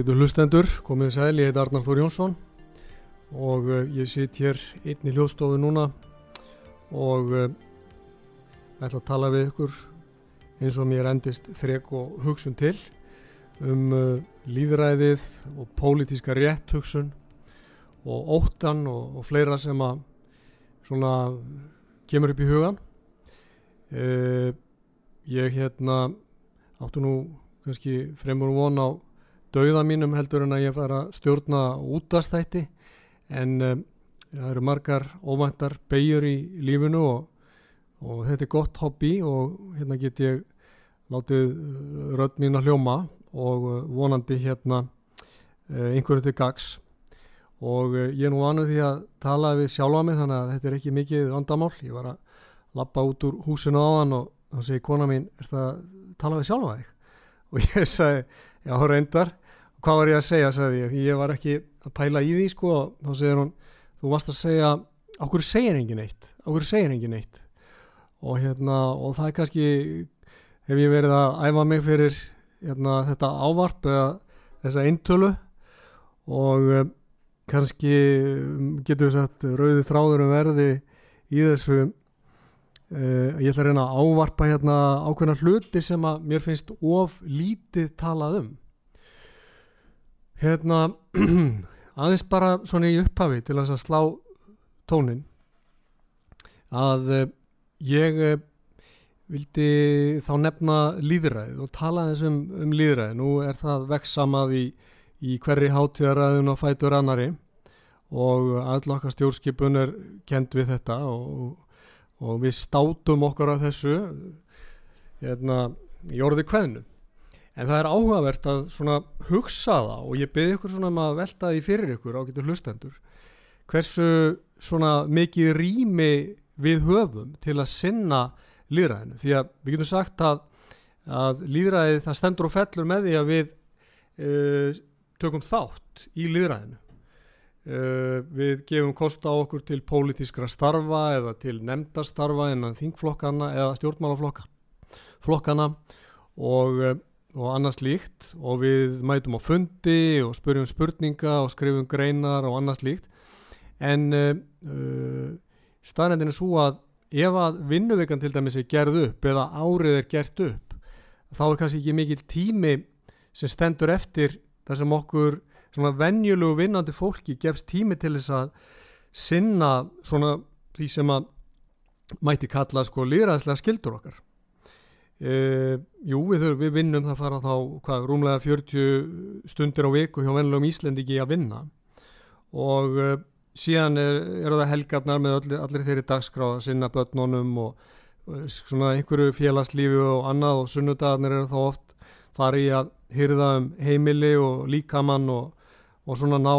Ágætu hlustendur, komið sæl, ég heit Arnar Þór Jónsson og uh, ég sitt hér inn í hljóðstofu núna og uh, ætla að tala við ykkur eins og mér endist þrek og hugsun til um uh, líðræðið og pólitíska rétt hugsun og óttan og, og fleira sem að svona kemur upp í hugan. Ég hérna áttu nú kannski fremur von á dauða mínum heldur en að ég fara að stjórna útastætti en um, það eru margar óvæntar beigur í lífinu og, og þetta er gott hobby og hérna get ég látið eh, rödd mín að hljóma og eh, vonandi hérna einhverju til gags og ég er nú vanuð því að tala við sjálfa mig þannig að þetta er ekki mikið vandamál. Ég var að lappa út úr húsinu á hann og þá segi kona mín er það að tala við sjálfa þig? Og ég sagði já reyndar. Hvað var ég að segja, sagði ég, því ég var ekki að pæla í því sko, þá segir hún þú varst að segja, okkur segir engin eitt okkur segir engin eitt og hérna, og það er kannski hef ég verið að æfa mig fyrir hérna, þetta ávarp eða þessa eintölu. Og um, kannski getur við sagt rauði þráður um verði í þessu uh, ég ætla að reyna að ávarpa hérna ákveðna hluti sem að mér finnst of lítið talað um Hérna, aðeins bara svona í upphafi til að slá tónin að uh, ég uh, vildi þá nefna líðræðið og tala þess um, um líðræðið. Nú er það veksamað í, í hverri hátíðaræðun og fætur annari og allaka stjórnskipun er kent við þetta og, og við státum okkar af þessu hérna, í orði hvernu en það er áhugavert að hugsa það og ég byrði ykkur svona um að velta því fyrir ykkur á getur hlustendur hversu svona mikið rými við höfum til að sinna líðræðinu því að við getum sagt að, að líðræði það stendur og fellur með því að við uh, tökum þátt í líðræðinu uh, við gefum kosta á okkur til pólitískra starfa eða til nefndastarfa innan þingflokkana eða stjórnmálaflokkana og uh, og annars líkt og við mætum á fundi og spurjum spurninga og skrifum greinar og annars líkt en uh, uh, staðrændin er svo að ef að vinnuvekan til dæmis er gerð upp eða árið er gert upp þá er kannski ekki mikil tími sem stendur eftir þar sem okkur svona venjulegu vinnandi fólki gefst tími til þess að sinna svona því sem að mæti kalla sko líðræðslega skildur okkar. Uh, jú, við, þurfum, við vinnum það fara þá hvað, rúmlega 40 stundir á viku hjá vennilegum Íslendiki að vinna. Og uh, síðan er, eru það helgarnar með öll, allir þeirri dagskráð að sinna börnunum og uh, svona einhverju félagslífi og annað og sunnudagarnir eru þá oft farið að hyrða um heimili og líkamann og, og svona ná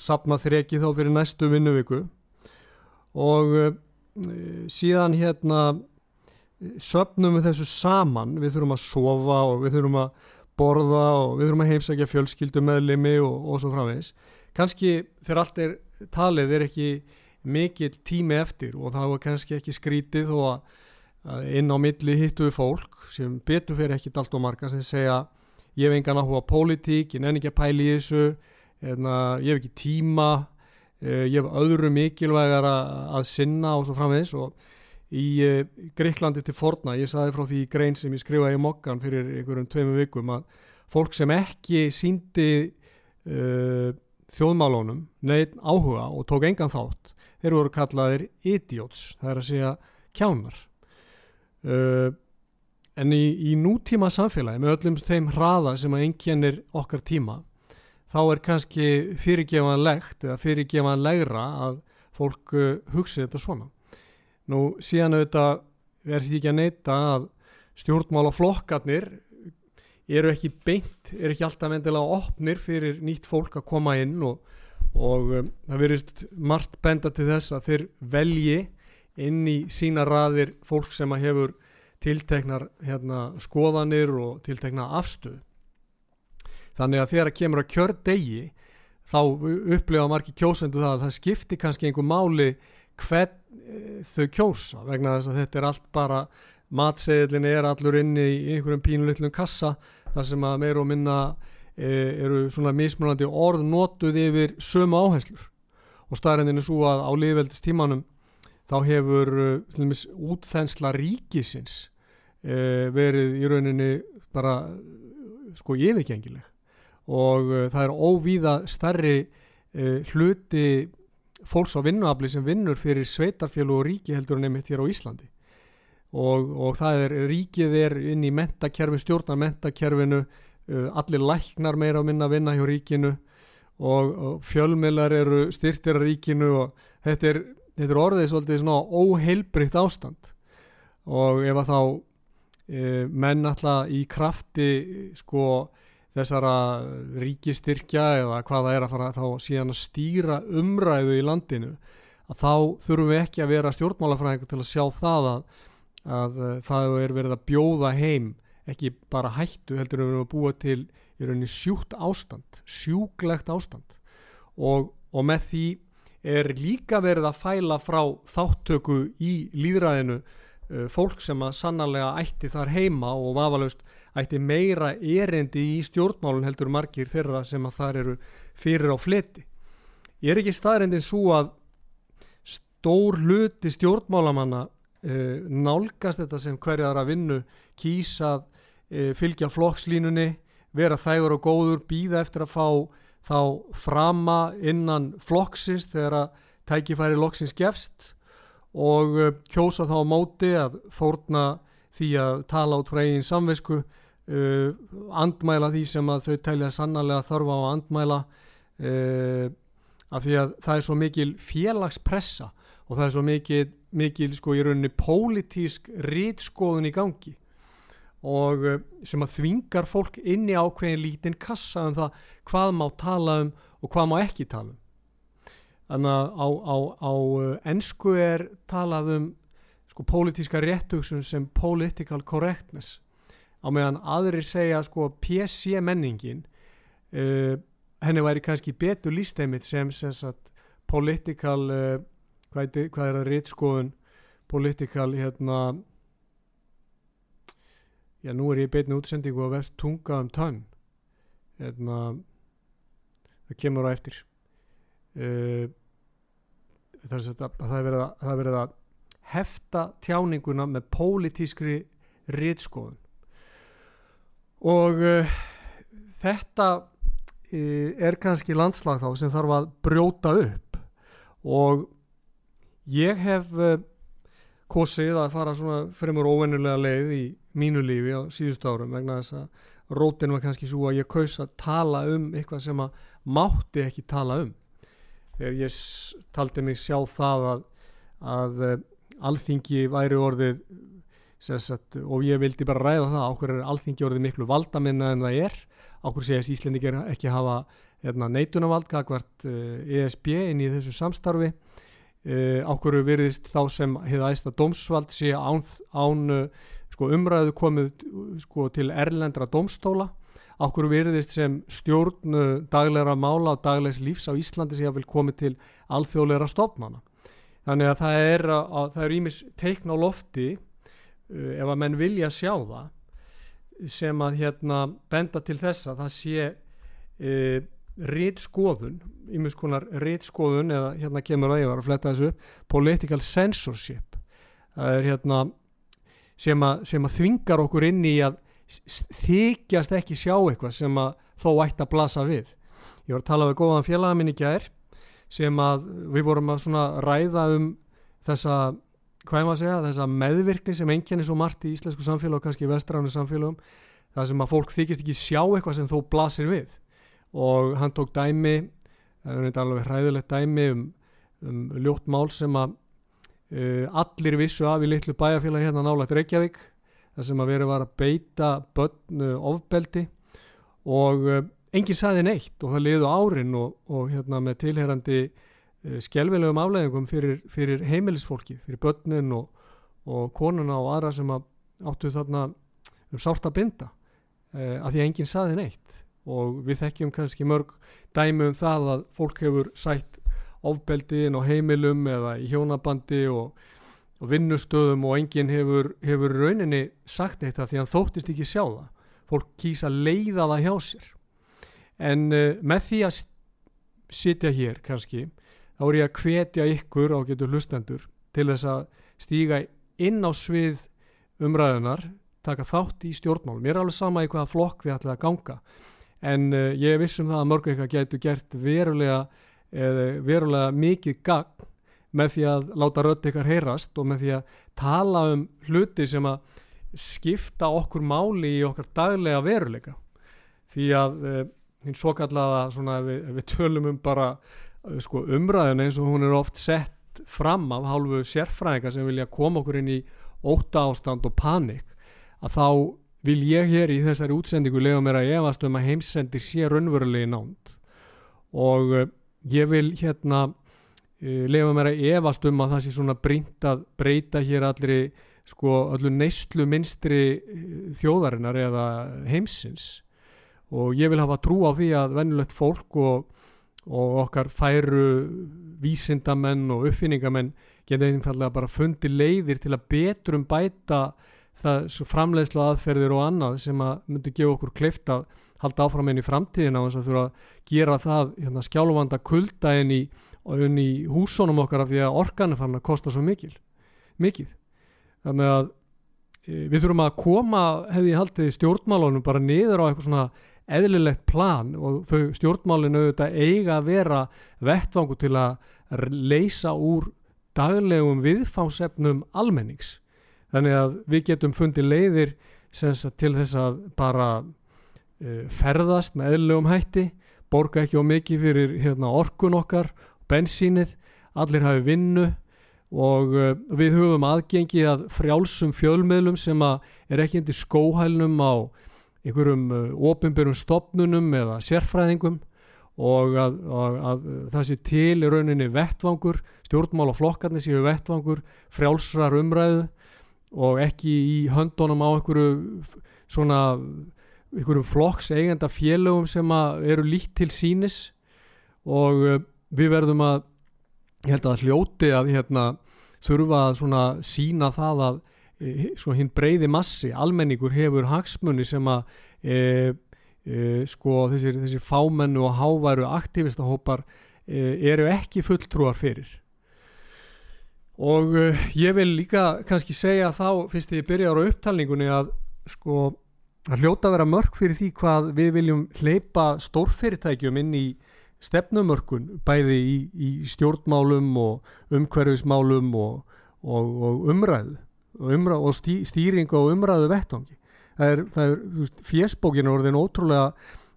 sapna þreki þá fyrir næstu vinnuviku. Og síðan hérna söpnum við þessu saman. Við þurfum að sofa og við þurfum að borða og við þurfum að heimsækja fjölskyldu meðlimi og, og svo framvegs kannski þegar allt er talið er ekki mikil tími eftir og það var kannski ekki skrítið þó að, inn á milli hittuðu fólk sem betur fyrir ekkit allt og marga sem segja ég hef engan áhuga pólitík, ég nenni ekki að pæli í þessu hérna, ég hef ekki tíma eh, ég hef öðru mikilvægar að, sinna og svo framvegs og í uh, Greiklandi til forna, ég saði frá því grein sem ég skrifaði í mokkan fyrir einhverjum tveimu vikum að fólk sem ekki síndi uh, þjóðmálónum neitt áhuga og tók engan þátt þeir voru kallaðir idiots það er að segja kjánar. Uh, en í, í nútíma samfélagi með öllum þeim hraða sem að enginnir okkar tíma þá er kannski fyrirgefanlegt eða fyrirgefanlegra að fólk uh, hugsi þetta svona. Nú síðan auðvitað er því ekki að neyta að stjórnmálaflokkarnir eru ekki beint, eru ekki alltaf endilega opnir fyrir nýtt fólk að koma inn og, og um, það verist margt benda til þess að þeir velji inn í sína raðir fólk sem að hefur tilteknar hérna, skoðanir og tiltekna afstöð þannig að þegar að kemur að kjör degi þá upplifa margi kjósendu það að það skipti kannski einhver máli hvern e, þau kjósa vegna þess að þetta er allt bara matseðilin er allur inni í einhverjum pínulitlum kassa þar sem að meir og minna e, eru svona mismunandi orð notuð yfir sömu áherslur. Og staðrindin er svo að á liðveldistímanum þá hefur uh, útþensla ríkisins uh, verið í rauninni bara sko yfirgengileg og uh, það er óvíða starri hluti fólks á vinnuafli sem vinnur fyrir sveitarfjölu og ríki heldur nefnitt hér á Íslandi. Og, og það er ríkið er inn í mentakerfi, stjórnar mentakerfinu allir læknar meira að minna að vinna hjá ríkinu og, og fjölmiðlar eru styrtir að ríkinu og þetta er þetta er orðið svolítið svona óheilbrikt ástand. Og ef að þá e, menn alltaf í krafti sko þessara ríkistyrkja eða hvaða er að fara þá síðan að stýra umræðu í landinu að þá þurfum við ekki að vera stjórnmálafræðingar til að sjá það að, að það er verið að bjóða heim ekki bara hættu heldur við að búa til í rauninni sjúkt ástand sjúklegt ástand. Og, og með því er líka verið að fæla frá þáttöku í líðræðinu fólk sem að sannarlega ætti þar heima og vafalaust ætti meira erindi í stjórnmálun heldur margir þeirra sem að þar eru fyrir á fleti. Ég er ekki staðrindin svo að stór hluti stjórnmálamanna uh, nálgast þetta sem hverjaðar að vinnu kýsað uh, fylgja flokkslínunni, vera þægur og góður, býða eftir að fá þá frama innan flokksins þegar að tækifæri loksins gefst og uh, kjósa þá á móti að fórna því að tala út frá eigin samvisku uh, andmæla því sem að þau telja sannarlega þörfa á að andmæla uh, af því að það er svo mikil félagspressa og það er svo mikil, mikil sko í rauninni pólitísk rítskoðun í gangi og eh, sem að þvingar fólk inn í ákveðin lítinn kassa um það hvað má tala um og hvað má ekki tala um. Þannig að á, á, á ennsku eh, er talað um sko pólitíska réttugsun sem political correctness. Á meðan aðri segja sko PC menningin uh, henni væri kannski betur lísteimitt sem sem sagt political uh, hvað, er, hvað er að réttskoðun political hérna já nú er ég beitni útsendingu á vest tunga um tönn hérna það kemur á eftir. Uh, er að, það er verið að, það er verið að hefta tjáninguna með pólitískri rítskoðun og uh, þetta uh, er kannski landslag þá sem þarf að brjóta upp. Og ég hef kosið að fara svona fremur óvennulega leið í mínu lífi á síðust árum vegna þess að rótin var kannski svo að ég kaus að tala um eitthvað sem að mátti ekki tala um þegar ég taldi mig sjá það að, að uh, alþingi væri orðið sagt, og ég vildi bara ræða það okkur er alþingi orðið miklu valdaminna en það er? Okkur segist Íslendingar ekki hafa hérna, neitunavald kakvart ESB inn í þessu samstarfi? Uh, ákveður veriðist þá sem hefða æsta dómsvald sé án, án sko, umræðu komið sko, til erlendra dómstóla ákveður veriðist sem stjórn uh, daglegra mála og daglegs lífs á Íslandi sé að vil komið til alþjóðleira stofnana. Þannig að það er að það er ímis teikn á lofti ef að menn vilja sjá það sem að hérna benda til þess að það sé rítskoðun ímjömskonar rítskoðun eða hérna kemur að ég var að fletta þessu political censorship. Það er hérna sem að, sem að þvingar okkur inn í að þykjast ekki sjá eitthvað sem að þó ætti að blasa við. Ég var að tala við góðan félaga minn í gær sem að við vorum að svona ræða um þessa hvað maður segja, þessa meðvirkni sem enginni svo margt í íslensku samfélag og kannski í vestræðinu samfélagum það sem að fólk þykist ekki sjá eitthvað sem þó blasir við. Og hann tók dæmi það er alveg hræðilegt dæmi um, um ljótt mál sem að uh, allir vissu af í litlu bæjarfélagi hérna nálægt Reykjavík það sem að verið var að beita börnu ofbeldi og uh, enginn saði neitt og það liðu árin og, og hérna með tilherandi uh, skjálfilegum afleggingum fyrir, fyrir heimilisfólki, fyrir börnin og, og konuna og aðra sem að áttu þarna um sárt að binda uh, að því að enginn saði neitt. Og við þekkjum kannski mörg dæmi um það að fólk hefur sætt ofbeldiðin á heimilum eða í hjónabandi og, og vinnustöðum og enginn hefur, hefur rauninni sagt það því hann þóttist ekki sjá það. Fólk kýsa leiða það hjá sér. En uh, með því að sitja hér kannski, þá er ég að hvetja ykkur á getur hlustendur til þess að stíga inn á svið umræðunar, taka þátt í stjórnmál. Mér er alveg sama í hvaða flokk þið ætlaði að ganga. En uh, ég vissum það að mörgu eitthvað getur gert verulega verulega mikið gagn með því að láta rödd ykkar heyrast og með því að tala um hluti sem að skipta okkur máli í okkar daglega veruleika. Því að e, hinn svo kallaða svona ef við, ef við tölum um bara e, sko, umræðin eins og hún er oft sett fram af hálfu sérfræðinga sem vilja koma okkur inn í óta ástand og panik að þá vil ég hér í þessari útsendingu lega mér að efast um að heimsendir sé raunverulegi nánd. Og e, ég vil hérna lefa mér að evast um að það sé svona brínt að breyta hér allri sko allir neyslu minstri þjóðarinnar eða heimsins. Og ég vil hafa trú á því að vennulegt fólk og, og okkar færu vísindamenn og uppfinningamenn geta einfallega bara fundi leiðir til að betrum bæta það framleiðslu aðferðir og annað sem að myndi gefa okkur kleift að halda áfram einn í framtíðina og þess að þurfa að gera það hérna, skjálfanda kulda inn í, inn í húsunum okkar af því að orkan er fann að kosta svo mikil mikið. Þannig að e, við þurfum að koma hefði ég haldið stjórnmálunum bara niður á eitthvað svona eðlilegt plan og þau stjórnmálinu auðvitað eiga að vera vettvangu til að leysa úr daglegum viðfánsefnum almennings. Þannig að við getum fundið leiðir til þess að bara uh, ferðast með eðlugum hætti borga ekki á mikið fyrir hérna, orkun okkar, bensínið allir hafi vinnu og uh, við höfum aðgengi að frjálsum fjölmiðlum sem er ekki undir skóhælnum á einhverjum uh, ofinbjörnum stopnunum eða sérfræðingum og að, að, að það sé til í rauninni vettvangur, stjórnmál og flokkarnir séu vettvangur, frjálsrar umræðu og ekki í höndunum á einhverju svona einhverjum flokks eigenda félögum sem eru líkt til sínis og uh, við verðum að ég held að hljóti að hérna, þurfa að svona sína það að e, svona hinn breyði massi almenningur hefur hagsmunni sem að e, e, sko þessir, þessir fámennu og háværu aktivistahópar e, eru ekki fulltrúar fyrir. Og uh, ég vil líka kannski segja þá fyrst ég byrjar á upptalningunni að sko að hljóta vera mörg fyrir því hvað við viljum hleypa stórfyrirtækjum inn í stefnumörkun bæði í, í stjórnmálum og umhverfismálum og, og, og umræðu og, umræðu, og stí, stýring og umræðu vettvangi það er, það er veist, fjesbókinu orðin ótrúlega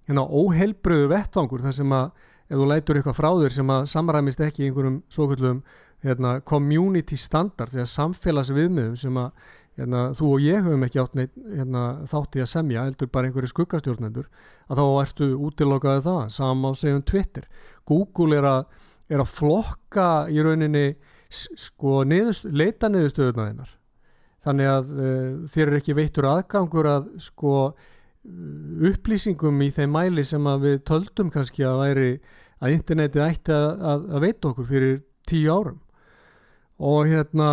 hérna, óhelbröðu vettvangur þar sem að ef þú lætur eitthvað frá þér sem að samræmist ekki einhverjum svo kallum hérna, community standard þegar samfélagsviðmiðum sem að hérna, þú og ég höfum ekki átt neitt hérna, þátt í að semja, heldur bara einhverju skuggastjórnendur að þá ertu útilokaði það sama á segjum Twitter. Google er að, er að flokka í rauninni sko, niðurst, leita niðurstöðuna þeinar þannig að uh, þér er ekki veittur aðgangur að sko upplýsingum í þeim mæli sem við töldum kannski að væri að internetið ætti að, að, að veita okkur fyrir tíu árum. Og hérna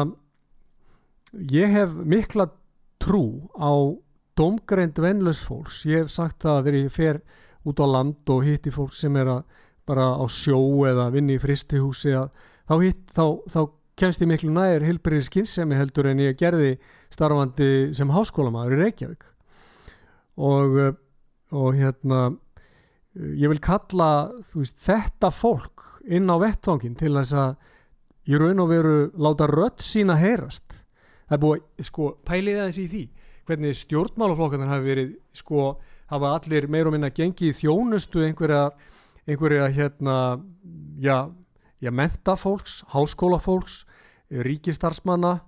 ég hef mikla trú á domgreind vennlös fólks. Ég hef sagt það að þegar ég fer út á land og hitti fólk sem er að bara á sjó eða vinni í fristihúsi að þá, hitt, þá, þá kemst ég miklu nær hilbriðir skinnsemi heldur en ég gerði starfandi sem háskólamæður í Reykjavík. Og, og hérna ég vil kalla veist, þetta fólk inn á vettvangin til þess að ég raun og veru láta rött sína heyrast það er búið, sko, pælið aðeins í því hvernig stjórnmálaflokkarnir hafi verið sko, hafa allir meir og minna gengið í þjónustu einhverja einhverja hérna já, já mentafólks, háskólafólks ríkistarsmanna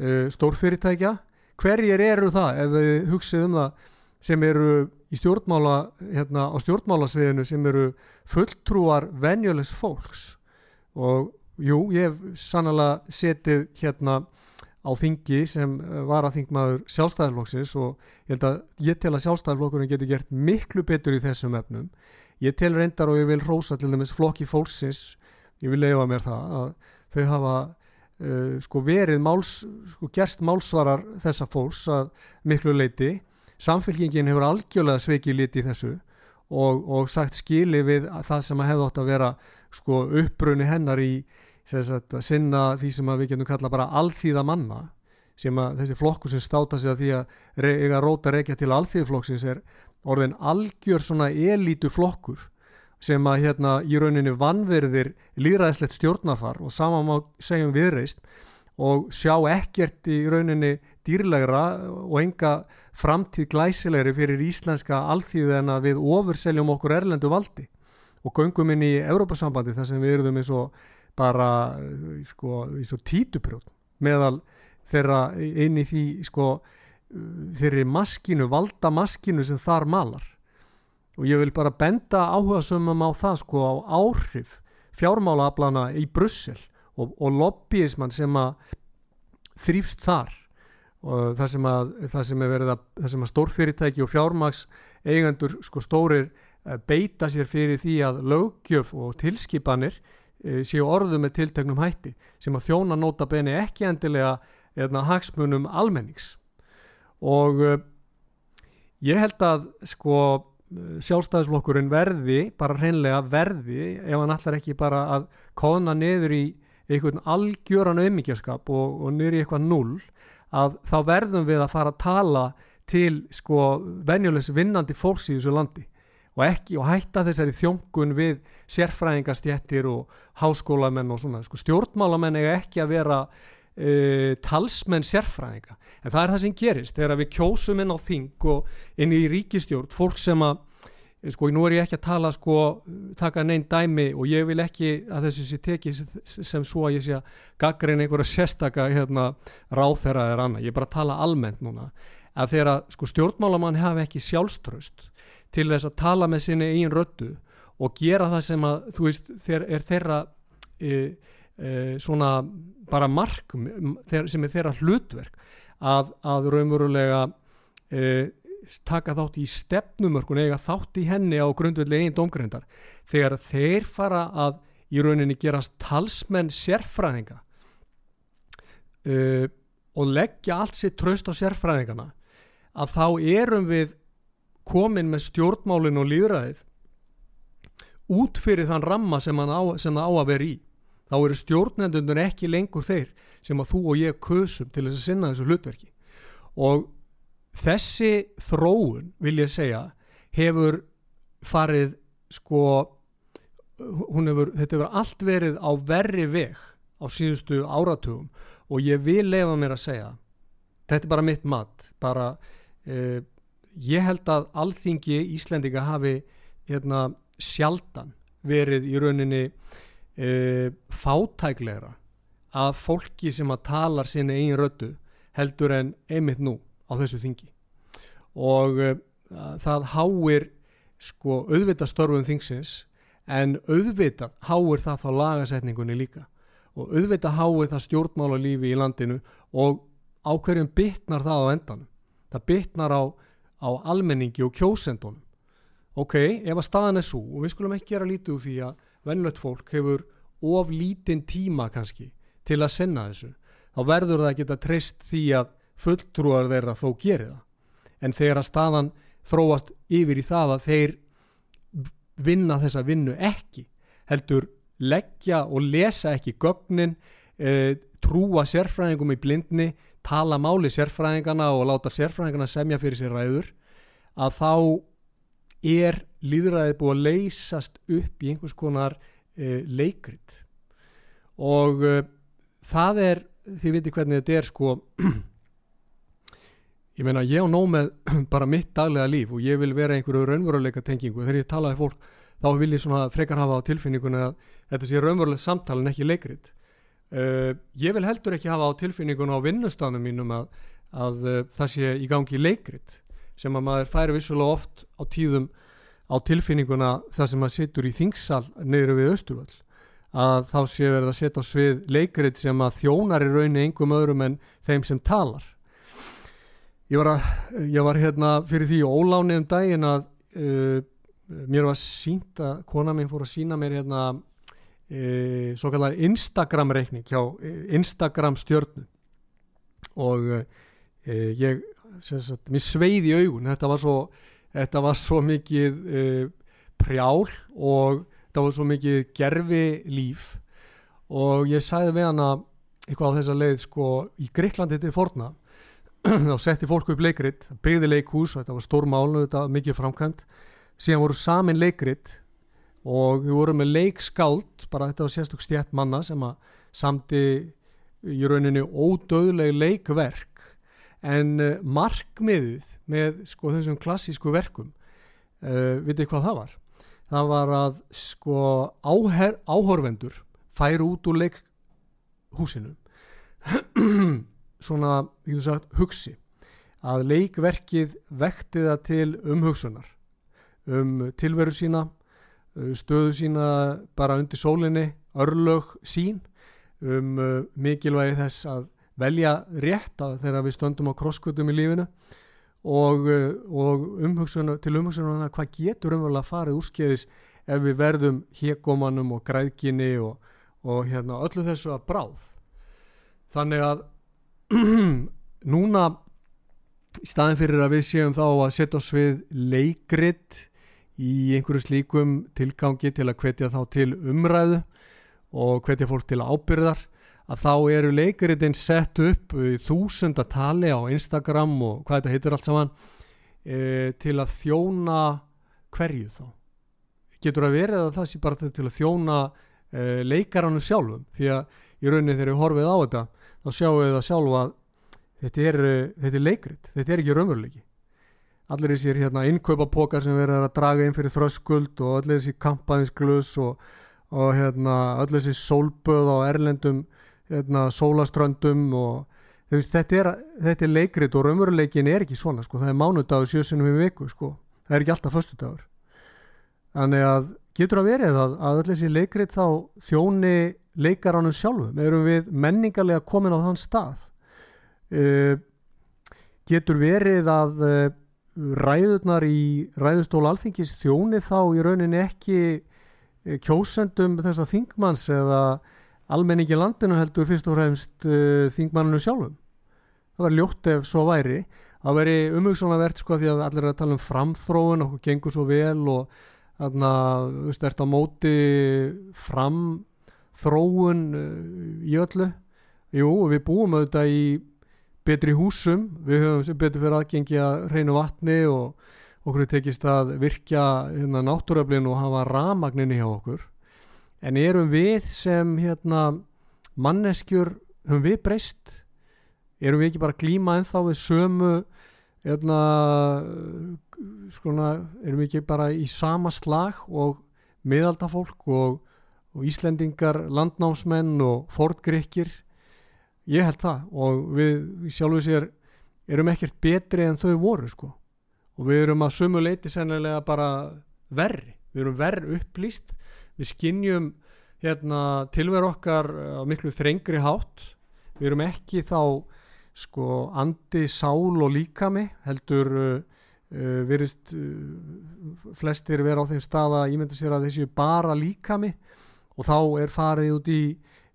uh, stórfyrirtækja. Hverjir eru það ef við hugsið um það sem eru í stjórnmála hérna á stjórnmálasviðinu sem eru fulltrúar venjulegs fólks? Og jú, ég hef sannlega setið hérna á þingi sem var að þingmaður sjálfstæðarflokksins og ég held að ég tel að sjálfstæðarflokkurinn geti gert miklu betur í þessum efnum. Ég tel reyndar og ég vil rósa til dæmis flokki fólksins ég vil leifa mér það að þau hafa uh, sko verið máls, sko gerst málsvarar þessa fólks að miklu leiti samfélkingin hefur algjörlega sveikið liti þessu og, og sagt skili við það sem að hefði átt að vera sko uppbrunni hennar í sagt, sinna því sem við getum kalla bara alþýða manna sem að þessi flokkur sem státa sig að því að eiga róta reykja til alþýðflokksins er orðin algjör svona elítu flokkur sem að hérna í rauninni vannverðir líðræðislegt stjórnarfar og saman má segjum viðreist og sjá ekkert í rauninni dýrlegra og enga framtíð glæsilegri fyrir íslenska alþýðu en að við ofurseljum okkur erlendu valdi og göngum inn í Európa-sambandi þar sem við erum eins og bara sko í svo títuprjóð meðal þeirra inn í því sko þeirri maskinu, valda maskinu sem þar malar. Og ég vil bara benda áhuga sömum á það sko á áhrif fjármálaaflana í Brussel og, og lobbyismann sem að þrýfst þar. Og það sem að það sem að, sem að stórfyrirtæki og fjármaks eigendur sko stórir eh, beita sér fyrir því að lögjöf og tilskipanir séu orðu með tilteknum hætti sem að þjóna nota beni ekki endilega eða hérna, hagsmunum almennings. Og uh, ég held að sko sjálfstæðisflokkurinn verði bara hreinlega verði ef hann allar ekki bara að kona niður í einhvern algjöran auðmyggjaskap og, og niður í eitthvað null að þá verðum við að fara að tala til sko venjulegs vinnandi fólks í þessu landi og, ekki, og hætta þessari þjóngun við sérfræðingastjettir og háskólamenn og svona sko, stjórnmálamenn eiga ekki að vera uh, talsmenn sérfræðinga. En það er það sem gerist þegar við kjósum inn á þing og inn í ríkistjórn fólk sem að sko nú er ég ekki að tala sko taka neinn dæmi og ég vil ekki að þessu sé tekið sem svo að ég sé að gaggreina einhverja sérstaka hérna ráþera eða annað, ég er bara að tala almennt núna. Að þegar sko stjórnmálamann hafi ekki sjálfströst til þess að tala með sinni einn röttu og gera það sem að þú veist þeir, er þeirra e, e, svona bara mark sem er þeirra hlutverk að, að raunverulega e, taka þátt í stefnumörkun eða þátt í henni á grundvelli einn domgrindar þegar þeir fara að í rauninni gerast talsmenn sérfræðinga uh, og leggja allt sér tröst á sérfræðingana að þá erum við komin með stjórnmálin og líðræðið út fyrir þann ramma sem, á, sem það á að vera í. Þá eru stjórnendundur ekki lengur þeir sem að þú og ég kusum til þess að sinna þessu hlutverki. Og þessi þróun vil ég segja hefur farið sko hefur, þetta hefur allt verið á verri veg á síðustu áratugum. Og ég vil lefa mér að segja þetta er bara mitt mat bara eh, ég held að alþingi Íslendinga hafi hérna, sjaldan verið í rauninni e, fátæklegra að fólki sem að talar sinni eigin rödu heldur en einmitt nú á þessu þingi. Og e, það háir sko auðvitað störfum þingsins en auðvitað háir það þá lagasetningunni líka. Og auðvitað háir það stjórnmála lífi í landinu og á hverjum bytnar það á endanum? Það bytnar á á almenningi og kjósendunum. Ok, ef að staðan er svo og við skulum ekki gera lítið úr því að vennlött fólk hefur of lítinn tíma kannski til að senna þessu þá verður það að geta treyst því að fulltrúar þeirra þó gerir það. En þegar að staðan þróast yfir í það að þeir vinna þessa vinnu ekki heldur leggja og lesa ekki gögnin e, trúa sérfræðingum í blindni tala máli sérfræðingana og láta sérfræðingana semja fyrir sér ræður að þá er líðræðið búið að leysast upp í einhvers konar e, leikrit. Og e, það er, þið viti hvernig þetta er sko ég meina ég á nóg með bara mitt daglega líf og ég vil vera einhverju raunveruleika tengingu þegar ég talaði fólk þá vil ég svona frekar hafa á tilfinningunni að þetta sé raunverulega samtal en ekki leikrit uh, ég vil heldur ekki hafa á tilfinningunni á vinnustanum mínum að, að uh, það sé í gangi leikrit sem að maður færi vissulega oft á tíðum á tilfinninguna það sem maður situr í þingsal neyru við Östurvall að þá sé verið að setja á svið leikrit sem að þjónar í raunni engum öðrum en þeim sem talar. Ég var, að, ég var hérna fyrir því óláni um daginn að uh, mér var sínt að kona minn fór að sína mér hérna uh, svo kallar Instagram reikning hjá uh, Instagram stjörnu. Og ég sagt, mér sveið í augun. Þetta var svo, þetta var svo mikið prjál og það var svo mikið gerfi líf og ég sagði við hana eitthvað á þessa leið sko í Greiklandi þetta er forna þá setti fólk upp leikrit byggði leikhús og þetta var stór málu þetta var mikið framkvæmt. Síðan voru samin leikrit og við vorum með leikskáld bara þetta var sérstök stjætt manna sem að samti í rauninni ódöðleg leikverk. En uh, markmiðið með sko þessum klassísku verkum uh, vitið hvað það var? Það var að sko áher, áhorvendur færi út úr leikhúsinu. Svona, ég þú sagt, hugsi að leikverkið vekti það til umhugsunar um tilveru sína stöðu sína bara undir sólinni örlög sín um uh, mikilvægi þess að velja rétt að þegar við stöndum á krosskutum í lífinu og, eh, og umhugsun, til umhugsunum um það hvað getur umverulega farið úrskeiðis ef við verðum hégómanum og græðginni og, og hérna, öllu þessu að bráð. Þannig að núna í staðin fyrir að við séum þá að setja oss við leikrit í einhverju slíkum tilgangi til að hvetja þá til umræðu og hvetja fólk til ábyrðar að þá eru leikaritin sett upp þúsundatali á Instagram og hvað þetta heitir allt saman e, til að þjóna hverju þá. Getur að verið að það sé bara til að þjóna e, leikarannu sjálfum? Því að í rauninni þegar ég horfið á þetta þá sjáum við það sjálf að þetta er, þetta er leikrit, þetta er ekki raunveruleiki allir þessir hérna innkaupapokar sem verður að draga inn fyrir þröskuld og allir þessir kampaðinsglus og, og hérna allir þessir sólböð á erlendum hérna, sólaströndum og veist, þetta, er, þetta er leikrit og raunveruleikin er ekki svona sko. það er mánudagur sjösunum í viku sko. það er ekki alltaf föstudagur þannig að getur að verið að, að allir þessi leikrit þá þjóni leikaránum sjálfum erum við menningarlega komin á þann stað uh, getur verið að uh, ræðurnar í ræðustól alþingis þjóni þá í rauninni ekki uh, kjósendum þess að þingmanns eða almenningi landinu heldur fyrst og fremst uh, þingmanninu sjálfum? Það var ljótt ef svo væri. Það veri umhugsunavert sko því að allir er að tala um framþróun okkur gengur svo vel og þarna, þú veist, ert á móti framþróun uh, í öllu. Jú, við búum auðvitað í betri húsum, við höfum sem betur fyrir aðgengi að reynu vatni og okkur tekist að virkja hérna, náttúröflin og hafa ramagninni hjá okkur. En erum við sem hérna, manneskjur höfum við breyst? Erum við ekki bara glíma en þá við sömu hérna, skona, erum við ekki bara í sama slag og miðaldafólk og, og Íslendingar landnámsmenn og fordgrikkir ég held það og við, sjálfur sér erum ekkert betri en þau voru sko. Og við erum að sumu leiti sennilega bara verri, við erum verri upplýst. Við skinnjum hérna, tilver okkar á miklu þrengri hátt. Við erum ekki þá sko andi, sál og líkami heldur uh, uh, verist uh, flestir vera á þeim stað að ímynda sér að þessi bara líkami. Og þá er farið út í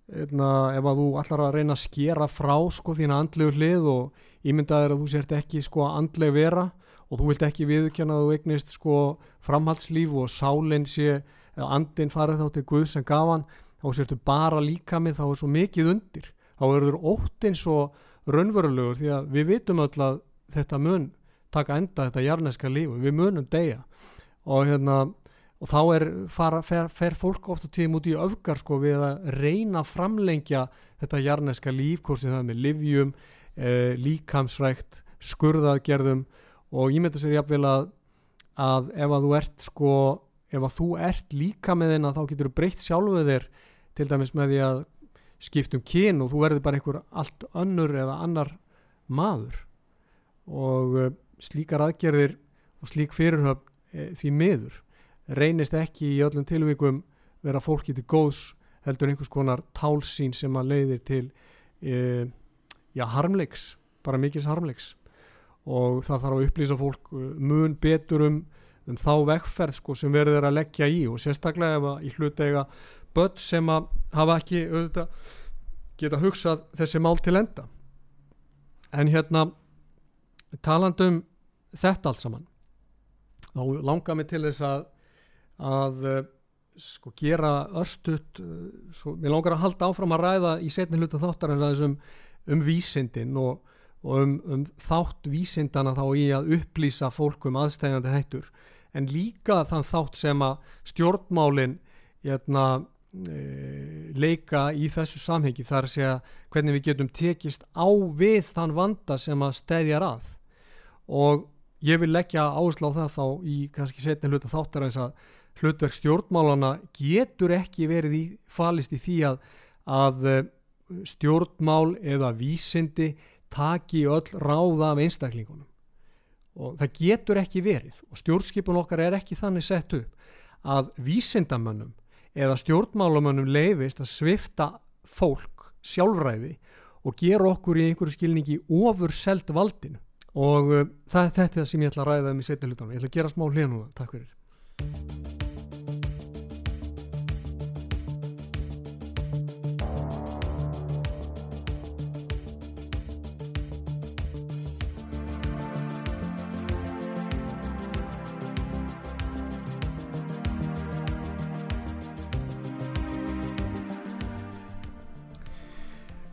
hérna, ef að þú allar að reyna að skera frá sko þína andlegu hlið og ímyndaður að þú sért ekki sko andleg vera og þú vilt ekki viðkjanna að þú eignist sko framhaldslíf og sálinn sé andin farið þá til Guð sem gaf hann þá sértu bara líka með þá er svo mikið undir. Þá verður óttinn svo raunverulegur því að við vitum öll að þetta mun taka enda þetta jarneska lífu, við munum deyja. Og hérna og þá er fara, fer, fer fólk ofta tíðum út í öfgar sko við að reyna að framlengja þetta jarneska líf, hvort sem það er með livjum, eh, líkamsrækt skurðaðgerðum. Og ég myndi sér jafnvel að, að ef að þú ert sko ef að þú ert líka með þeina þá getur þú breytt sjálfuð þér til dæmis með því að skiptum kyn og þú verður bara einhver allt önnur eða annar maður. Og uh, slíkar aðgerðir og slík fyrirhöfn e, því miður reynist ekki í öllum tilvíkum vera fólki til góðs heldur einhvers konar tálsín sem að leiðir til e, já, harmleiks, bara mikils harmleiks. Og það þarf að upplýsa fólk uh, mun betur um, um þá vegferð sko, sem verður að leggja í og sérstaklega ef að í hlutega börn sem að hafa ekki auðvitað geta hugsað þessi mál til enda. En hérna talandum þetta allt saman þá langar mig til þess að að uh, sko gera örstut uh, svo, mér langar að halda áfram að ræða í setni hluta þáttar en það um, um vísindin og, og um, um þátt vísindana þá í að upplýsa fólkum aðstæðandi hættur. En líka þann þátt sem að stjórnmálin hérna, e, leika í þessu samhengi þar að segja hvernig við getum tekist á við þann vanda sem að stæðjar að. Og ég vil leggja áherslu á það þá í kannski setni hluta þáttar að þess að hlutverk stjórnmálana getur ekki verið í, falist í því að, að eh, stjórnmál eða vísindi taki öll ráða af einstaklingunum. Og það getur ekki verið og stjórnskipun okkar er ekki þannig sett upp að vísindamönnum eða stjórnmálamönnum leifist að svifta fólk sjálfræði og gera okkur í einhverju skilningi ofur selt valdinu. Og uh, það, þetta er það sem ég ætla að ræða um í setja hlutunum, ég ætla að gera smá núna, takk fyrir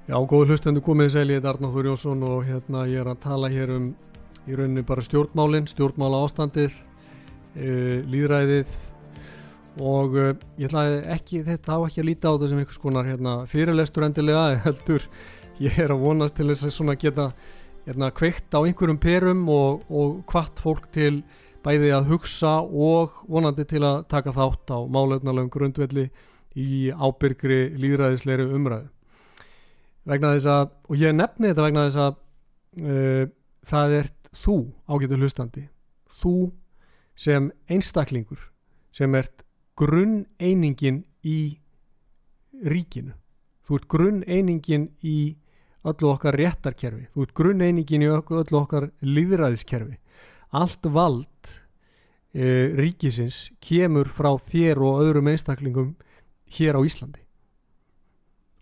Já, góður hlustendu komið sæli, ég er Arnáður Jónsson og hérna ég er að tala hér um í rauninni bara stjórnmálinn, stjórnmála ástandið, e, líðræðið og e, ég ætlaði ekki, þetta á ekki að líta á þessum einhvers konar hérna, fyrirlestur endilega, heldur ég er að vonast til þess að svona geta hérna, kveikt á einhverjum perum og, og hvart fólk til bæði að hugsa og vonandi til að taka þátt á málefnalegum grundvelli í ábyrgri líðræðisleiri umræðu vegna þess að, og ég nefni þetta vegna þess að uh, það er þú ágættu hlustandi. Þú sem einstaklingur sem ert grunn einingin í ríkinu. Þú ert grunn einingin í öllu okkar réttarkerfi. Þú ert grunn einingin í öllu okkar líðræðiskerfi allt vald uh, ríkisins kemur frá þér og öðrum einstaklingum hér á Íslandi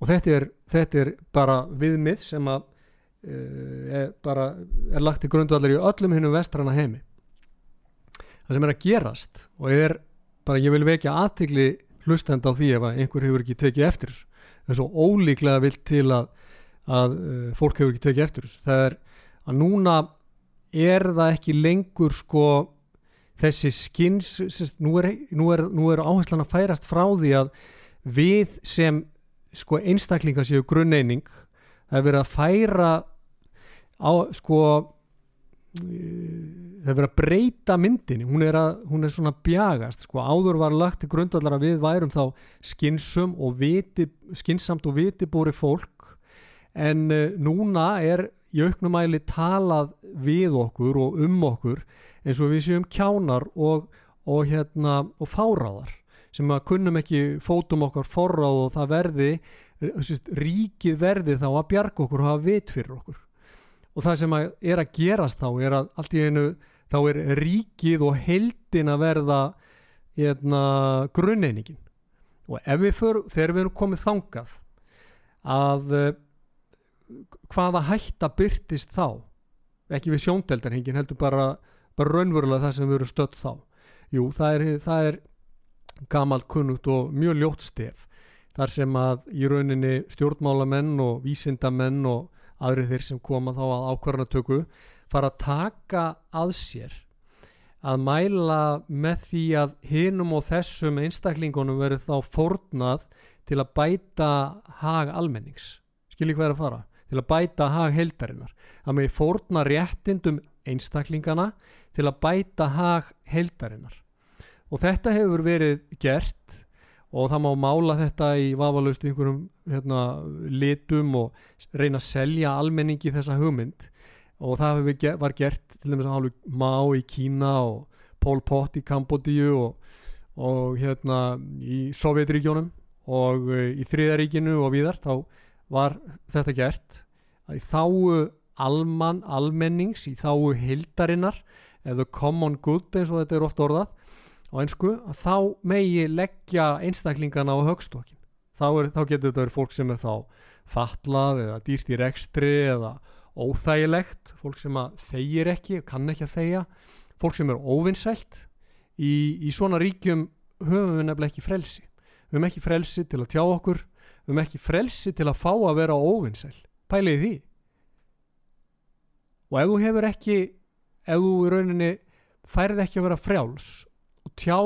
og þetta er, þetta er bara viðmið sem að uh, er, bara, er lagt í grundvallar í öllum hinnum vestrana heimi. Það sem er að gerast og er bara ég vil vekja aðtigli hlustend á því ef einhver hefur ekki tekið eftir þessu. Það er svo ólíklega vilt til að, að uh, fólk hefur ekki tekið eftir þessu. Það er að núna er það ekki lengur sko þessi skins nú er, nú er, nú er áherslan að færast frá því að við sem sko einstaklinga séu grunneining það er verið að færa á sko það er verið að breyta myndinni. Hún er, að, hún er svona bjagast sko. Áður var lagt til grundvallar að við værum þá skinsum og viti skinsamt og vitibúri fólk en uh, núna er í auknumæli talað við okkur og um okkur eins og við séum kjánar og, og hérna og fáráðar sem að kunnum ekki fótum okkar forráð og það verði ríkið verði þá að bjarga okkur og hafa vit fyrir okkur. Og það sem að er að gerast þá er að allt í einu þá er ríkið og heldin að verða hérna, grunneiningin. Og ef við fyrir, þegar við erum komið þangað að uh, hvaða hætta byrtist þá? Ekki við sjóndeldarhingin heldur bara, bara raunverulega það sem við erum stödd þá. Jú það er, það er gamalt kunnugt og mjög ljótt stef þar sem að í rauninni stjórnmálamenn og vísindamenn og aðri þeir sem koma þá að ákvarðanatöku fara að taka að sér að mæla með því að hinum og þessum einstaklingunum verður þá fórnað til að bæta hag almennings. Skilji hvað er að fara? Til að bæta hag heildarinnar. Að með fórna réttindum einstaklingana til að bæta hag heildarinnar og þetta hefur verið gert og það má mála þetta í vafalaust einhverjum hérna, litum og reyna að selja almenningi þessa hugmynd. Og það var gert til dæmis að hálfu Má í Kína og Pol Pot í Kambodíu og, og hérna í Sovjetríkjónum og uh, í Þriðaríkinu og viðar þá var þetta gert í þáu alman, almennings, í þáu hildarinnar eða common good eins og þetta er ofta orðað á einsku að þá megi leggja einstaklingana á högstokkin. Þá, þá getur þetta verið fólk sem er þá fatlað eða dýrt í rekstri eða óþægilegt fólk sem að þeir ekki, kann ekki að þeia fólk sem er óvinnsælt í, í svona ríkjum höfum við nefnilega ekki frelsi. Við höfum ekki frelsi til að tjá okkur við höfum ekki frelsi til að fá að vera óvinnsæl pæliði því. Og ef þú hefur ekki ef þú í rauninni færið ekki að vera frjáls og tjá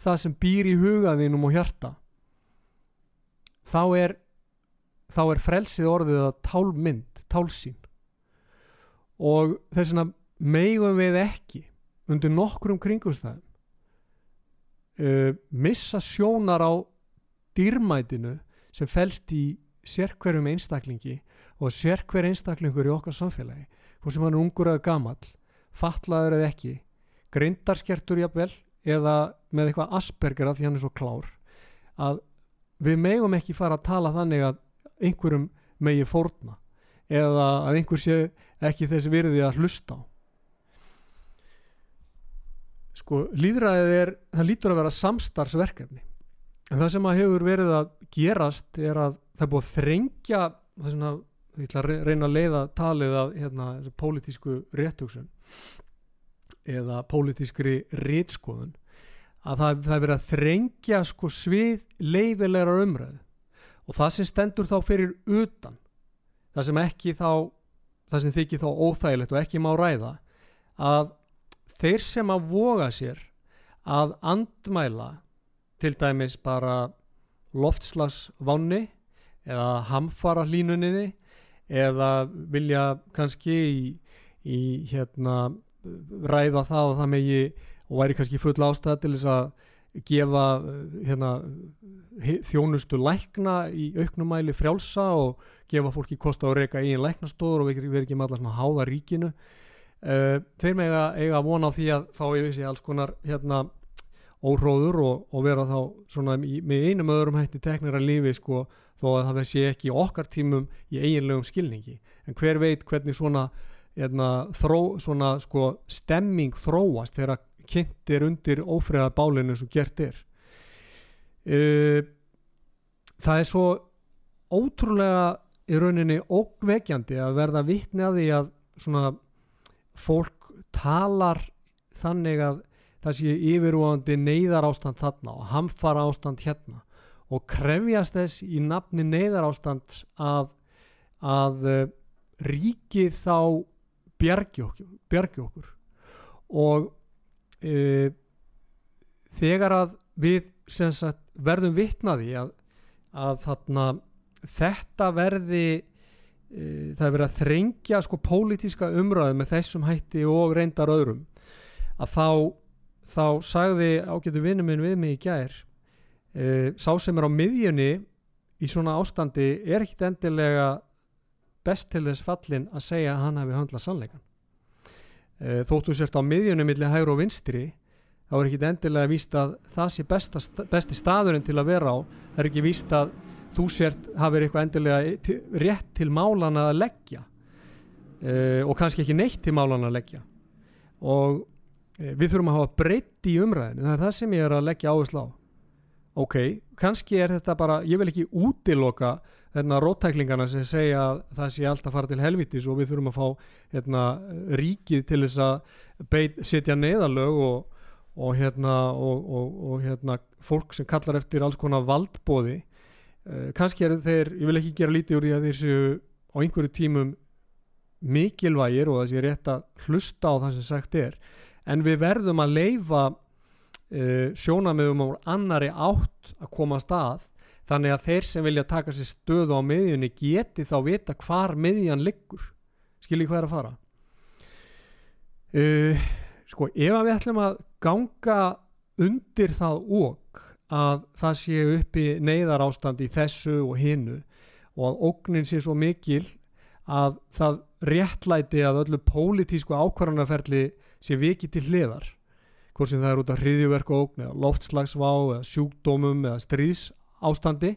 það sem býr í hugaðinum og hjarta þá er þá er frelsið orðið að tálmynd, tálsín og þess vegna meigum við ekki undir nokkrum kringumstæðum uh, missa sjónar á dýrmætinu sem fælst í sérkverjum einstaklingi og sérkver einstaklingur í okkar samfélagi hvort sem hann er ungur eða gamall fatlaður eða ekki grindarskertur jafnvel eða með eitthvað asperger að því hann er svo klár að við megum ekki fara að tala þannig að einhverjum megi fórna eða að einhver sé ekki þessi virði að hlusta á. Sko líðræðið er það lítur að vera samstarfsverkefni. En það sem að hefur verið að gerast er að það búið að þrengja það er svona, ég ætla að reyna að leiða talið af hérna, pólitísku réttugsun eða pólitískri rétskoðun að það, það er verið að þrengja sko svið leifilegra umræðu. Og það sem stendur þá fyrir utan það sem ekki þá það sem þykir þá óþægilegt og ekki má ræða að þeir sem að voga sér að andmæla til dæmis bara loftslagsváni eða hamfara hlínuninni eða vilja kannski í, í hérna ræða það og það megi og væri kannski full ástæð til þess að gefa hérna, þjónustu lækna í auknumæli frjálsa og gefa fólki kost á að reyka eigin læknastóður og verið ekki með allar svona háða ríkinu. Uh, þeir með eiga að vona á því að fá yfir sig alls konar hérna óhróður og, og vera þá svona í, með einum öðrum hætti teknir að lífi sko þó að það sé ekki okkar tímum í eiginlegum skilningi. En hver veit hvernig svona, hérna, þró, svona sko, stemming þróast þegar kynnt er undir ófriða bálinu sem gert er. Uh, það er svo ótrúlega í rauninni ógveikjandi að verða vittni að svona fólk talar þannig að það sé yfirúandi neyðar ástand þarna og hamfara ástand hérna og krefjast þess í nafni neyðar ástand að, að uh, ríkið þá bjargi okkur, bjargi okkur. og uh, þegar að við sagt, verðum vittnaði að, að þarna, þetta verði uh, það er verið að þrengja sko pólitíska umræðu með þessum hætti og reyndar öðrum að þá þá sagði ágætu vinnu minn við mig í gær uh, sá sem er á miðjunni í svona ástandi er ekkit endilega best til þess fallin að segja að hann hefði höndlað sannleikan uh, þóttu sért á miðjunni millir hægur og vinstri þá er ekkit endilega víst að það sé besta, besti staðurinn til að vera á. Það er ekki víst að þú sért hafið eitthvað endilega rétt til málan að leggja uh, og kannski ekki neitt til málan að leggja. Og Eh, við þurfum að hafa breytt í umræðinu það er það sem ég er að leggja áherslu á. Ok, kannski er þetta bara ég vil ekki útiloka þarna róttæklingarna sem segja að það sé alltaf fara til helvitis og við þurfum að fá hérna, ríkið til þess að beit, setja neðalög og, og, hérna, og, og hérna fólk sem kallar eftir alls konar valdbóði uh, kannski eru þeir, ég vil ekki gera lítið úr því að þeir séu á einhverju tímum mikilvægir og það sé rétt að hlusta á það sem sagt er en við verðum að leifa uh, sjónamöðum á annari átt að koma að stað þannig að þeir sem vilja taka sér stöðu á miðjunni geti þá vita hvar miðjan liggur. Skiljið hvað er að fara? Uh, sko ef við ætlum að ganga undir það óg að það sé uppi neyðar ástand í þessu og hinnu og að ógnin sé svo mikil að það réttlæti að öllu pólitísku ákvarðanarferli sé vikið til hliðar hvort sem það er út af hriðjuverku ógn eða loftslagsvá eða sjúkdómum eða stríðs ástandi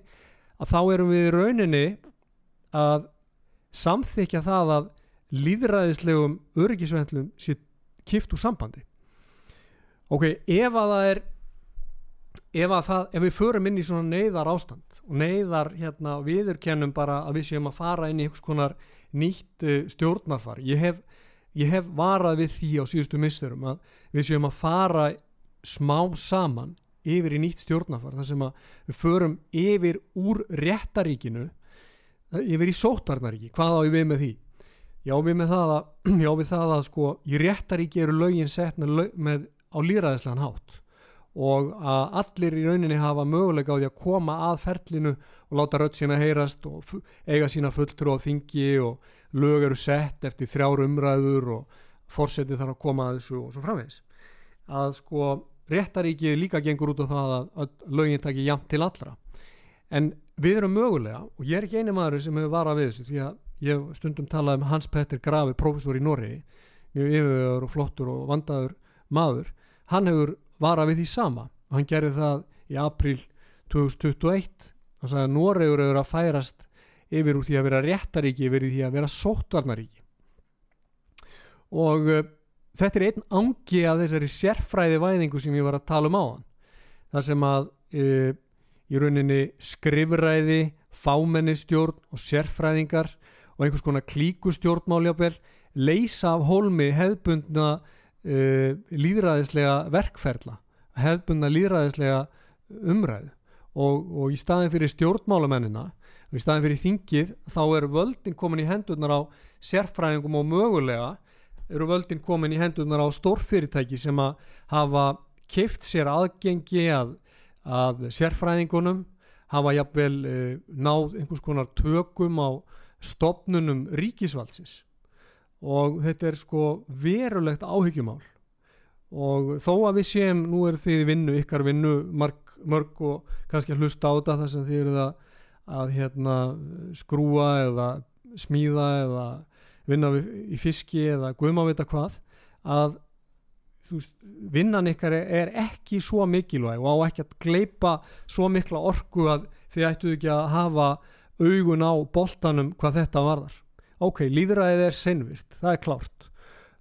að þá erum við í rauninni að samþykja það að líðræðislegum öryggisvendlum sé kift úr sambandi. Ok, ef að það er ef, það, ef við förum inn í svona neyðar ástand og neyðar hérna viðurkennum bara að við séum að fara inn í einhvers konar nýtt uh, stjórnarfar. Ég hef, ég hef varað við því á síðustu misserum að við séum að fara smá saman yfir í nýtt stjórnarfar þar sem að við förum yfir úr réttaríkinu yfir í sótarnaríki, hvað á ég við með því? Já við með það að, já, við það að sko í réttaríki eru lögin sett með, með á líraðislegan hátt. Og að allir í rauninni hafa möguleika á því að koma að ferlinu og láta rött sína heyrast og eiga sína fulltrú á þingi og lög eru sett eftir þrjár umræður og fórsetið þarf að koma að þessu og svo framvegs að sko réttaríki líka gengur út á það að, lögin takir jæmt til allra. En við erum mögulega og ég er ekki eini maður sem hefur varað við þessu því að ég stundum talað um Hans Petter Gravi, professor í Norri mjög yfiröður og flottur og vandaður maður, hann hefur vara við því sama. Og hann gerði það í april 2021 hann sagði að Noregur eru að færast yfir úr því að vera réttaríki yfir því að vera sóttvarnaríki. Og uh, þetta er einn angi af þessari sérfræði væðingu sem ég var að tala um á hann þar sem að uh, í rauninni skrifræði fámennistjórn og sérfræðingar og einhvers konar klíkustjórnmáljabel leysa af hólmi hefbundna uh, líðræðislega verkferla hefðbundna líðræðislega umræðu. Og, og í staðin fyrir stjórnmálamennina og í staðin fyrir þingið þá er völdin komin í hendurnar á sérfræðingum og mögulega eru völdin komin í hendurnar á stórfyrirtæki sem að hafa kift sér aðgengi að, að sérfræðingunum hafa jafnvel uh, náð einhvers konar tökum á stopnunum ríkisvaldsins. Og þetta er sko verulegt áhyggjumál. Og þó að við séum, nú er því vinnu, ykkar vinnu mörg, mörg og kannski að hlusta á þetta þar sem þið eru það að hérna, skrúa eða smíða eða vinna í fiski eða guðmávita hvað að veist, vinnan ykkar er ekki svo mikilvæg og á ekki að gleipa svo mikla orku að þið ættu ekki að hafa augun á boltanum hvað þetta varðar. Ok, líðræðið er senvirt, það er klárt.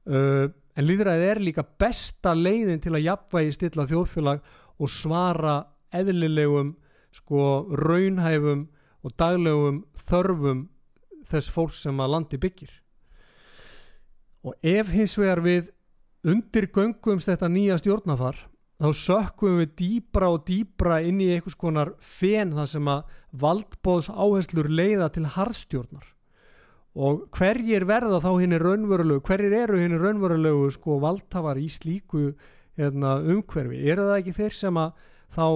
Uh, en líðræðið er líka besta leiðin til að jafnvægi stilla þjóðfélag og svara eðlilegum sko raunhæfum og daglegum þörfum þess fólk sem að landi byggir og ef hins vegar við undirgöngumst þetta nýja stjórnafar þá sökkum við dýbra og dýbra inn í einhvers konar fen það sem að valdbóðs áherslur leiða til harðstjórnar. Og hverjir verða þá henni raunverulegu hverjir eru henni raunverulegu sko valdhafar í slíku hérna, umhverfi, eru það ekki þeir sem að þá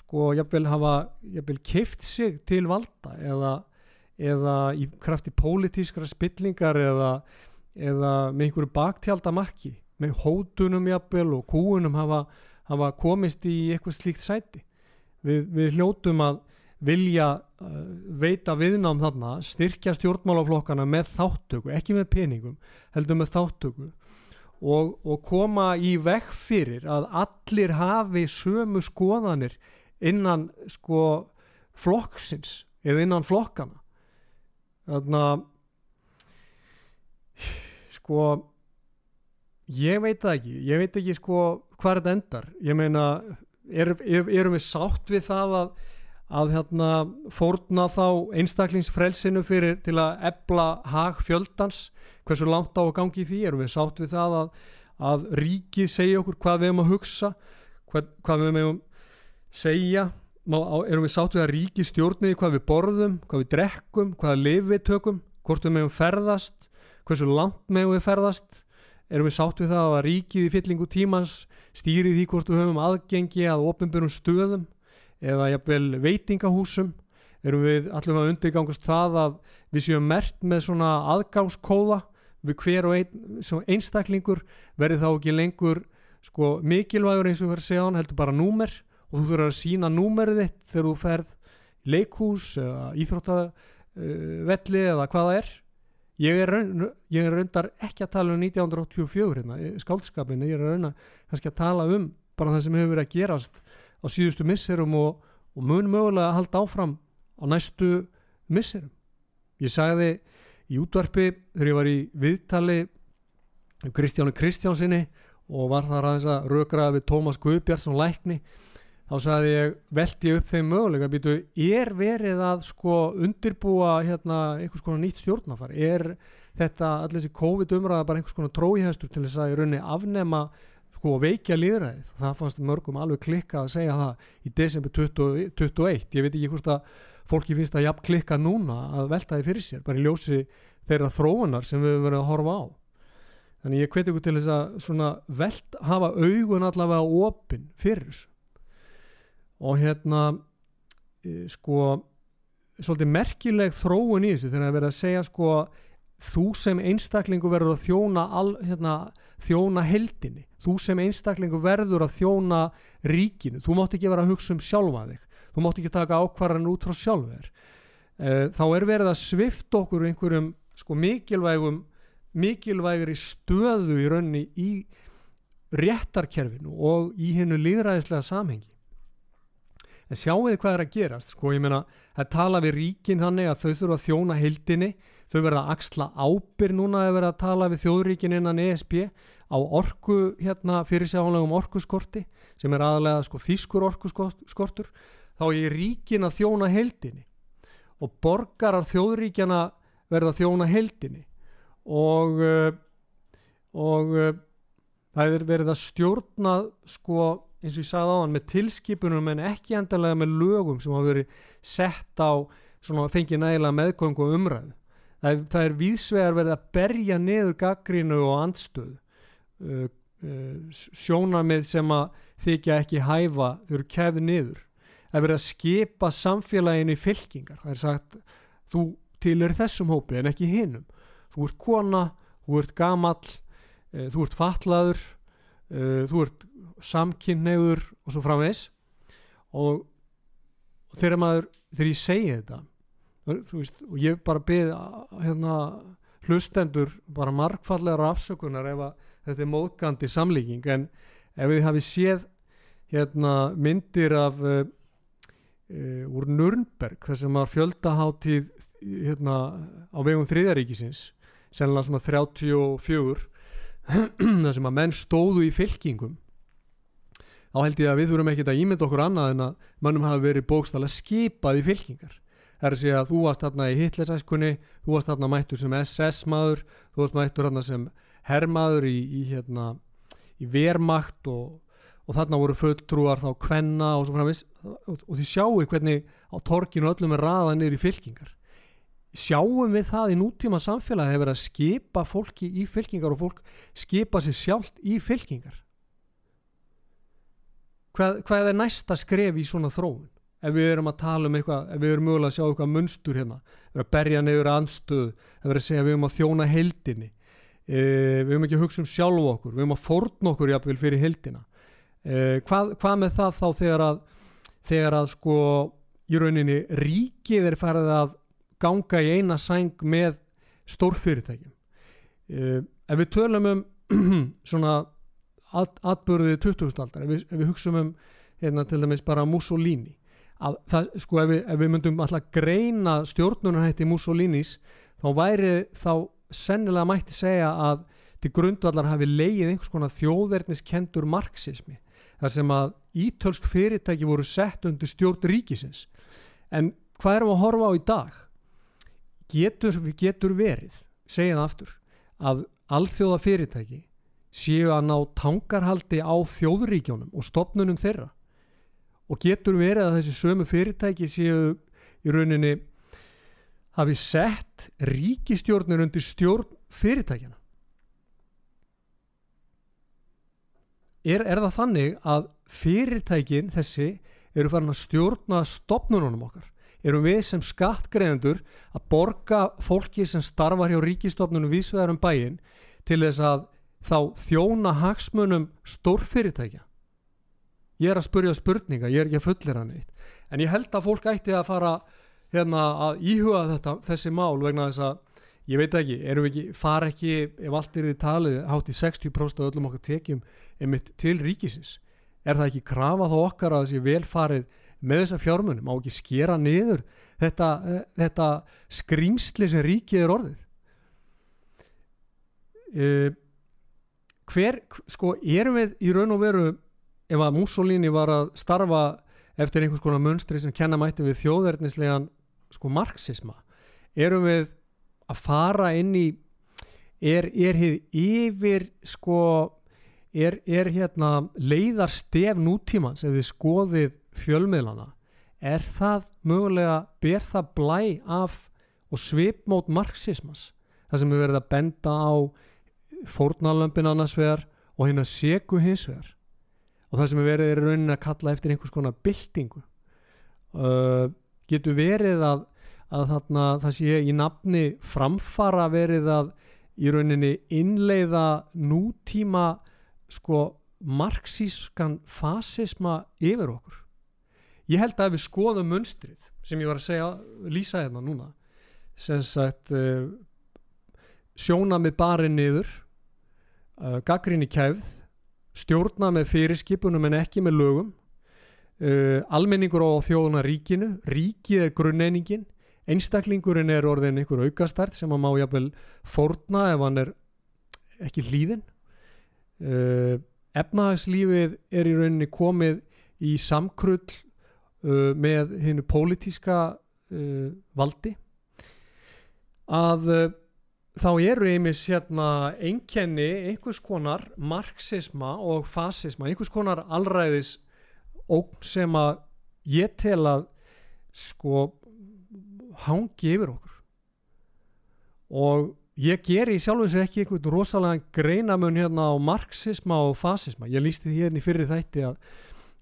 sko jafnvel hafa jafnvel kift sig til valda eða, eða í krafti pólitískra spillingar eða, eða með einhverju baktjaldamakki með hótunum jafnvel og kúunum hafa, hafa komist í eitthvað slíkt sæti við, við hljótum að vilja uh, veita viðnám þarna, styrkja stjórnmálaflokkana með þáttöku, ekki með peningum, heldur með þáttöku og, og koma í vekk fyrir að allir hafi sömu skoðanir innan sko flokksins eða innan flokkana. Þannig að sko ég veit það ekki, ég veit ekki sko hvað þetta endar, ég meina erum er, er við sátt við það að að hérna fórna þá einstaklingsfrelsinu fyrir til að ebla hag fjöldans? Hversu langt á að gangi því? Erum við sátt við það að, að ríkið segja okkur hvað við hefum að hugsa? Hvað, hvað við hefum segja? Má, erum við sáttu að ríki stjórniði hvað við borðum, hvað við drekkum hvaða lif við tökum, hvort við meðum ferðast hversu langt meðum við ferðast erum við sáttu það að ríkið í fyllingu tímans stýri því hvort við höfum aðgengi að ofinbjörnum stöðum eða jafnvel veitingahúsum? Erum við allum að undirgangast það að við séum mert með svona aðgangskóða við hver og ein, einstaklingur verði þá ekki lengur sko, mikilvægur eins og verður segjan heldur bara númer og þú þurfur að sína númerið þitt þegar þú ferð í leikhús eða íþróttavelli eða hvaða er ég er, raun, ég er raundar ekki að tala um 1984 hérna, skáldskapin ég er raun að kannski að tala um bara það sem hefur verið að gerast á síðustu misserum og, og mun mögulega að halda áfram á næstu misserum. Ég sagði í útvarpi þegar ég var í viðtali Kristjánu Kristjánsinni og var þar aðeins að rökraða við Tómas Guðbjörnsson lækni þá sagði ég, veldi upp þeim möguleika býtu, er verið að sko undirbúa hérna einhvers konar nýtt stjórnafar, er þetta allir þessi COVID umræða bara einhvers konar tróihæstur til þess að í rauninni afnema sko veikja líðræðið, það fannst mörgum alveg klikka að segja það í desember 2021, ég veit ekki hvort að fólki finnst að jafn klikka núna að velta því fyrir sér, bara í ljósi þeirra þróunar sem við höfum verið að horfa á. Þannig ég hveti ykkur til þess að svona velt hafa augun allavega opinn fyrir þessu og hérna e, sko svolítið merkileg þróun í þessu þegar það verið að segja sko þú sem einstaklingu verður að þjóna al, hérna, þjóna heldinni þú sem einstaklingu verður að þjóna ríkinu, þú mátt ekki vera að hugsa um sjálfa þig, þú mátt ekki taka ákvarðan út frá sjálfur e, þá er verið að svifta okkur einhverjum sko mikilvægum mikilvægri stöðu í raunni í réttarkerfinu og í hennu líðræðislega samhengi en sjáu þið hvað er að gerast? Sko ég meina að tala við ríkin þannig að þau þurfa að þjóna hildinni þau verða að axla ábyr núna að vera að tala við þjóðríkin innan ESB á orku hérna fyrir sjáanlegum orkuskorti sem er aðalega sko þýskur orkuskortur. Þá er ríkin að þjóna hildinni og borgarar þjóðríkjana verða að þjóna hildinni og uh, og uh, það er verið að stjórna sko eins og ég sagði á hann með tilskipunum en ekki endalega með lögum sem hafa verið sett á fengið nægilega meðkvöngu og umræðu. Það er, það er vísvegar verið að berja niður gaggrínu og andstöð uh, uh, sjónamið sem að þykja ekki hæfa þau eru kefið niður. Það er verið að skipa samfélaginu í fylkingar. Það er sagt þú til er þessum hópi en ekki hinnum þú ert kona, þú ert gamall uh, þú ert fatlaður uh, þú ert samkynnegur og svo framvegs og, þegar maður þegar ég segi þetta veist, og ég bara byrð hérna, hlustendur bara markfallegar afsökunar ef þetta er móðgandi samlíking. En ef við hafið séð hérna, myndir af uh, uh, úr Nürnberg þar sem var fjöldaháttíð hérna, á vegum þriðaríkisins sennilega svona 34 þar sem að menn stóðu í fylkingum þá held ég að við þurfum ekki að ímynda okkur annað en að mannum hafi verið bókstala skipað í fylkingar. Það er að segja að þú varst þarna í Hitlersæskunni þú varst þarna mættur sem SS maður þú varst mættur þarna sem herrmaður í, í, hérna, í vermakt og, og þarna voru fulltrúar þá kvenna og svo framvis og, og því sjáu hvernig á torkinu öllum er raða niður í fylkingar. Sjáum við það í nútíma samfélagi hefur að skipa fólki í fylkingar og fólk skipa sér sjálft í fylkingar hvað, hvað er næsta skref í svona þróun? Ef við erum að tala um eitthvað ef við erum mögulega að sjá eitthvað munstur hérna við erum að berja neyður anstöðu ef við erum að segja við erum að þjóna heldinni e, við erum ekki að hugsa um sjálf okkur við erum að forna okkur jafnvel fyrir heldina e, hvað, hvað með það þá þegar að þegar að sko í rauninni ríkið er farið að ganga í eina sæng með stórfyrirtækjum? Uh, ef við tölum um svona at, atbörðið 20. aldar. Ef við, við hugsaum um hérna, til dæmis bara Mussolini. Að það, sko ef við, ef við myndum alltaf greina stjórnunarhætti Mussolinis þá væri þá sennilega mætti segja að til grundvallar hafi leið einhvers konar þjóðverðniskendur marxismi þar sem að ítölsk fyrirtæki voru sett undir stjórn ríkisins. En hvað erum við að horfa á í dag? Getur, getur verið segja það aftur að alþjóða fyrirtæki séu að ná tangarhaldi á þjóðuríkjónum og stopnunum þeirra. Og getur verið að þessi sömu fyrirtæki séu í rauninni hafi sett ríkistjórnir undir stjórn fyrirtækjana er, er það þannig að fyrirtækin þessi eru farin að stjórna stopnunum okkar? Erum við sem skattgreðendur að borga fólki sem starfar hjá ríkistofnunum vísvegar um bæin til þess að þá þjóna hagsmunum stórfyrirtækja? Ég er að spurja spurninga, ég er ekki að fullir hann eitt en ég held að fólk ætti að fara hérna að íhuga þetta, þessi mál vegna þess að ég veit ekki, erum við ekki, fara ekki ef allt er í talið, hátt í 60% af öllum okkar tekjum einmitt til ríkisins. Er það ekki krafa þá okkar að þessi velfarið með þessa fjármunum, má ekki skera niður þetta, þetta skrýmsli sem ríkið er orðið? Uh, hver, sko, erum við í raun og veru ef að Mussolini var að starfa eftir einhvers konar munstri sem kenna mætti við þjóðverðnislegan sko marxisma erum við að fara inn í er, er hér yfir sko er, er hérna leiðar stef nútímans ef þið skoðið fjölmiðlana er það mögulega ber það blæ af og svipmót marxismas það sem við verðum að benda á fórnalömpin annars vegar og hérna seku hins vegar. Og það sem við verðum er raunin að kalla eftir einhvers konar byltingu. Uh, getur verið að, að þarna, það sé í nafni framfara verið að í rauninni innleiða nútíma sko marxískan fasisma yfir okkur? Ég held að við skoðum munstrið sem ég var að segja, lýsa hérna núna sem sagt uh, sjóna með barinn niður uh, gaggrinni kæfð stjórna með fyrirskipunum en ekki með lögum. Uh, almenningur á þjóðuna ríkinu ríkið er grunneiningin einstaklingurinn er orðin einhver aukastart sem að má jafnvel fórna ef hann er ekki hlýðin uh, efnahagslífið er í rauninni komið í samkrull uh, með hennu pólitíska uh, valdi. Að þá eru einmis hérna einkenni einhvers konar marxisma og fasisma, einhvers konar allræðis ógn sem að ég tel að sko hangi yfir okkur. Og ég ger í sjálfins ekki einhvern rosalega greinamun hérna á marxisma og fasisma, ég lísti því hérna í fyrir þætti að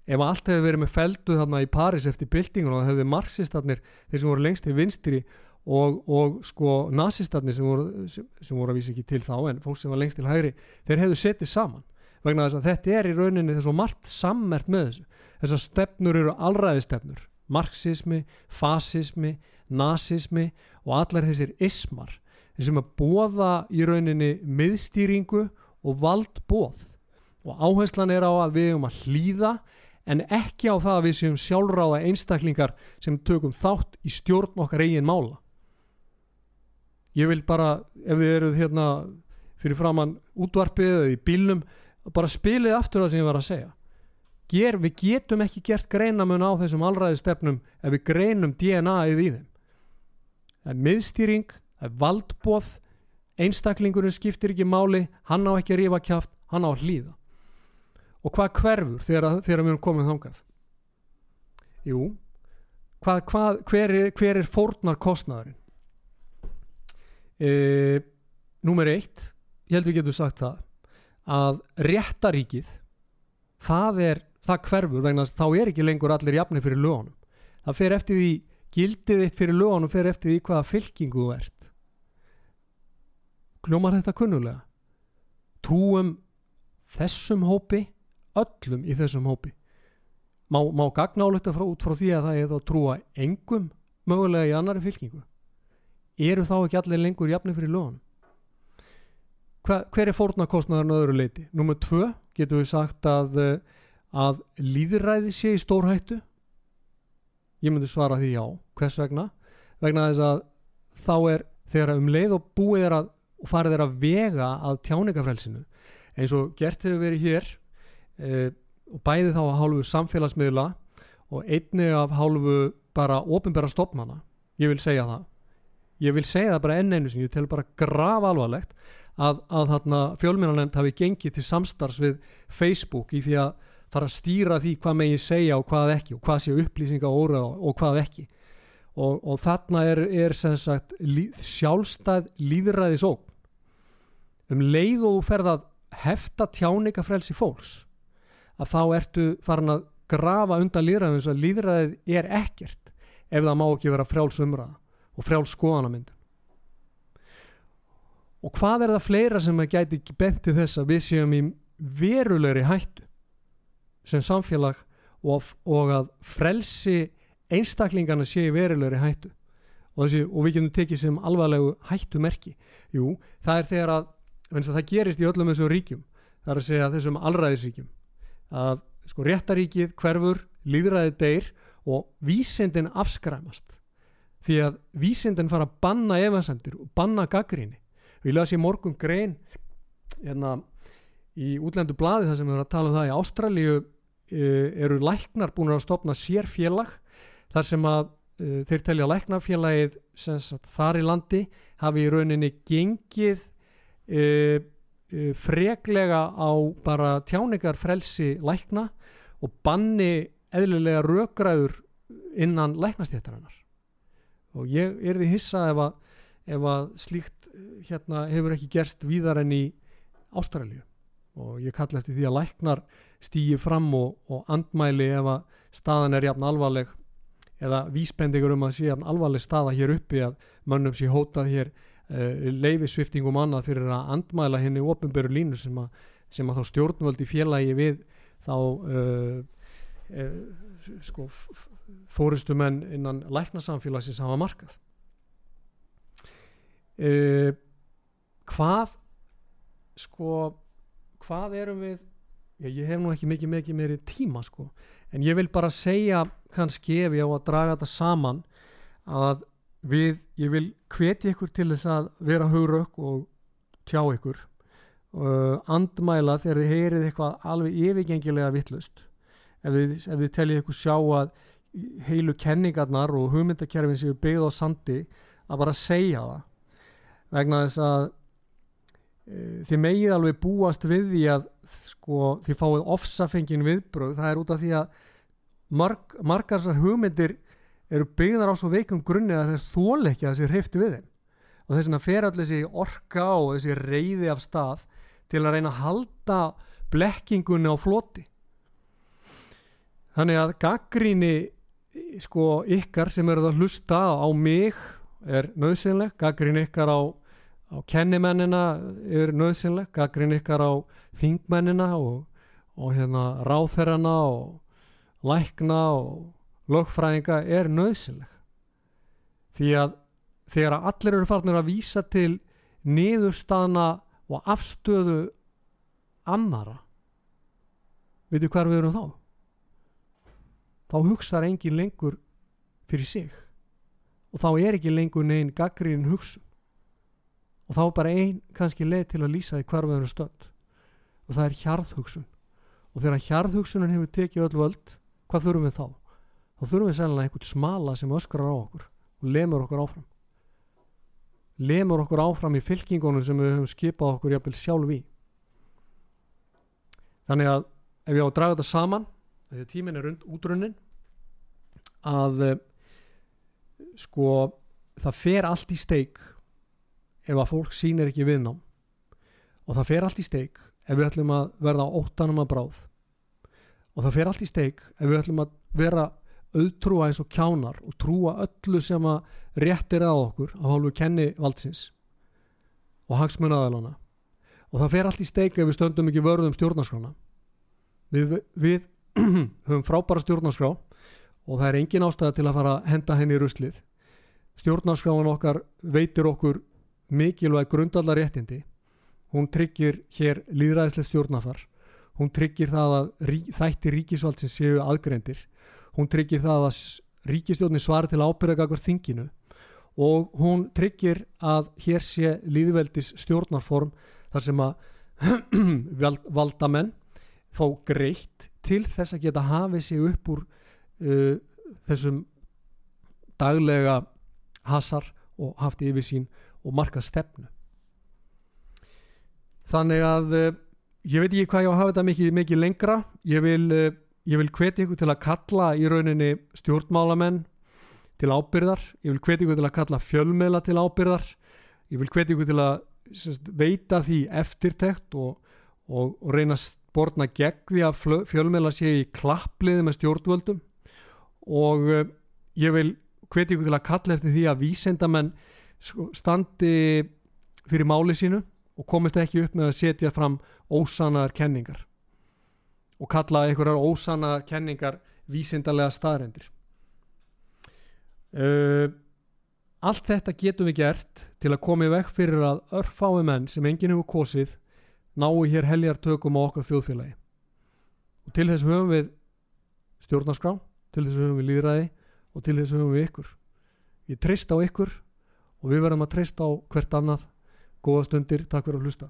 ef allt hefði verið með feldu þarna í Paris eftir byltingun og það hefði marxistarnir þeir sem voru lengst í vinstri og, og sko nazistarnir sem voru, sem, sem voru að vísa ekki til þá en fólk sem var lengst til hægri þeir hefðu settið saman vegna þess að þetta er í rauninni þess að margt sammert með þessu. Þessar stefnur eru allræðistefnur marxismi, fasismi nazismi og allar þessir ismar sem að bóða í rauninni miðstýringu og valdbóð og áherslan er á að við erum að hlýða en ekki á það að við séum sjálfráða einstaklingar sem tökum þátt í stjórn okkar eigin mála ég vil bara ef þið eruð hérna fyrir framann útvarpið eða í bílnum bara spilið aftur það sem ég var að segja. Ger, við getum ekki gert greinamun á þessum allræði stefnum ef við greinum DNA-ið í þeim. Það er miðstýring það er valdbóð einstaklingurinn skiptir ekki máli hann á ekki að rífa kjáft, hann á að hlýða. Og hvað hverfur þegar, þegar við erum komið þángað jú hvað, hvað, hver er, hver er fórnar kostnæðurinn e, Númer eitt ég held við getum sagt það að réttaríkið það er, það hverfur vegna þá er ekki lengur allir jafni fyrir lögunum. Það fer eftir því gildið eitt fyrir lögunum fer eftir því hvaða fylkingu þú ert. Kljómar þetta kunnulega? Trúum þessum hópi öllum í þessum hópi. Má, má gagnáletta út frá því að það er þá trúa engum mögulega í annari fylkingu eru þá ekki allir lengur jafnir fyrir lögunum Hva, hver er fórnarkostnaðarinn öðru leiti? Númer tvö getur við sagt að að líðræði sé í stórhættu ég myndi svara því já hvers vegna? vegna þess að þá er þegar um leið og búið er að og farið er að vega að tjáningafrelsinu eins og gert hefur verið hér e, og bæði þá að hálfu samfélagsmiðla og einni af hálfu bara ofinbæra stopnana ég vil segja það ég vil segja það bara enn einu sem ég tel bara graf alvarlegt að, að þarna fjölmjörnanemnd hafi gengið til samstarfs við Facebook í því að fara að stýra því hvað megi segja og hvað ekki og hvað sé upplýsinga og óra og hvað ekki. Og, og þarna er, er sagt lí, sjálfstæð líðræðis óg um leið og ferð að hefta tjáningafrelsi fólks að þá ertu farin að grafa undan líðræðin þess að líðræðið er ekkert ef það má ekki vera frjáls umræða og frjáls skoðanamyndin og hvað er það fleira sem að gæti benti þess að við séum í verulegri hættu sem samfélag og, og að frelsi einstaklingarna sé í verulegri hættu? Og, þessi, og við getum tekið sem alvarlegu hættumerki. Jú, það er þegar að, að það gerist í öllum þessum ríkjum það er að segja þessum allræðisríkjum að sko réttaríkið hverfur, líðræðið deyr og vísindin afskræmast því að vísindin fara að banna efasendir og banna gaggríni og ég las í morgun grein hérna í útlendu bladi þar sem við erum að tala um það í Ástralíu uh, eru læknar búin að stopna sér félag þar sem að uh, þeir telja læknarfélagið þar í landi hafi í rauninni gengið uh, freklega á bara tjáningar frelsi lækna og banni eðlilega rökgræður innan læknastjættarinnar og ég er því hissa ef að, ef að slíkt hérna hefur ekki gerst víðar enn í Ástralju og ég kalli eftir því að læknar stýji fram og, og andmæli ef að staðan er jafn alvarleg eða vísbendingur um að sé jafn alvarleg staða hér uppi að mönnum sé hótað hér uh, leifisviftingum annað fyrir að andmæla henni ofinböru línu sem að, sem að þá stjórnvöldi félagi við þá uh, uh, sko fórustumenn innan læknasamfélagsins hafa markað. Hvað sko hvað erum við ég, ég hef nú ekki mikið mikið meiri tíma sko en ég vil bara segja kannski ef ég á að draga þetta saman að við, ég vil hveti ykkur til þess að vera hugrauk og tjá ykkur uh, andmæla þegar þið heyrið eitthvað alveg yfirgengilega vittlust ef ef þið teljið ykkur sjá að heilu kenningarnar og hugmyndakerfin séu byggð á sandi að bara segja það. Vegna þess að e, þið megið alveg búast við því að sko, þið fáið ofsafengin viðbröð það er út af því að marg, margar þessar hugmyndir eru byggðar á svo veikum grunni að það er þóleikja þessi hreifti við þeim. Og þess vegna fer allir þessi orka og þessi reyði af stað til að reyna að halda blekkingunni á floti. Þannig að gaggríni sko ykkar sem eru að hlusta á mig er nöðsynleg, gaggríni ykkar á á kennimennina er nöðsynleg, gaggrín ykkar á þingmennina og, og hérna ráþerrana og lækna og lögfræðinga er nöðsynleg því að þegar að allir eru farnir að vísa til niðurstaðna og afstöðu annara veitu hvað við erum þá þá hugsaður engin lengur fyrir sig. Og þá er ekki lengur neginn gaggrín hugsun. Og þá er bara einn kannski leið til að lýsa því erum stönd og það er hjarðhugsun. Og þegar hjarðhugsunin hefur tekið öll völd hvað þurfum við þá? þá þurfum við sérlega einhvern smala sem öskrar á okkur og lemur okkur áfram. Lemur okkur áfram í fylkingunum sem við höfum skipað okkur jafnvel sjálf í. Þannig að ef ég á að draga þetta saman þegar tímin er útrunnin að eh, sko það fer allt í steik ef að fólk sýnir ekki viðnám. Og það fer allt í steik ef við ætlum að verða óttanum að bráð. Og það fer allt í steik ef við ætlum að vera auðtrúa eins og kjánar og trúa öllu sem að réttir að okkur á hálfu kenni valdsins og hagsmunnaðalana og það fer allt í steik ef við stöndum ekki vörðum stjórnarskrána. Við, við höfum frábæra stjórnarskrá og það er engin ástæða til að fara að henda henni í ruslið. Stjórnarskráin okkar veitir okkur mikilvæg grundallar réttindi hún tryggir hér líðræðislega stjórnafar hún tryggir það að rí, þætti ríkisvaldsins séu aðgrendir hún tryggir það að ríkistjórnin svari til ábyrðagakvar þinginu. Og hún tryggir að hér sé líðveldis stjórnarform þar sem að valdamenn fá greitt til þess að geta hafið sig upp úr uh, þessum daglega hasar og haft yfir sín og marka stefnu. Þannig að uh, ég veit ekki hvað ég á að hafa þetta mikið, mikið lengra. Ég vil, uh, ég vil hveti ykkur til að kalla í rauninni stjórnmálamenn til ábyrðar ég vil hveti ykkur til að kalla fjölmiðla til ábyrðar ég vil hveti ykkur til að sérst, veita því eftirtekt og, og, og reyna að borna gegn því að fjölmiðla sé í klappliði með stjórnvöldum. Og uh, ég vil hveti ykkur til að kalla eftir því að vísendamenn sko, standi fyrir máli sínu og komist ekki upp með að setja fram ósanaðar kenningar og kalla einhverjar ósanaðar kenningar vísindarlega staðrendir uh, allt þetta getum við gert til að koma í vekk fyrir að örfái menn sem enginn hefur kosið náu hér heljartökum á okkar þjóðfélagi. Og til þess höfum við stjórnarskrá til þess höfum við líðræði og til þess höfum við ykkur. Ég treyst á ykkur og við verðum að treysta á hvert annað. Góða stundir, takk fyrir að hlusta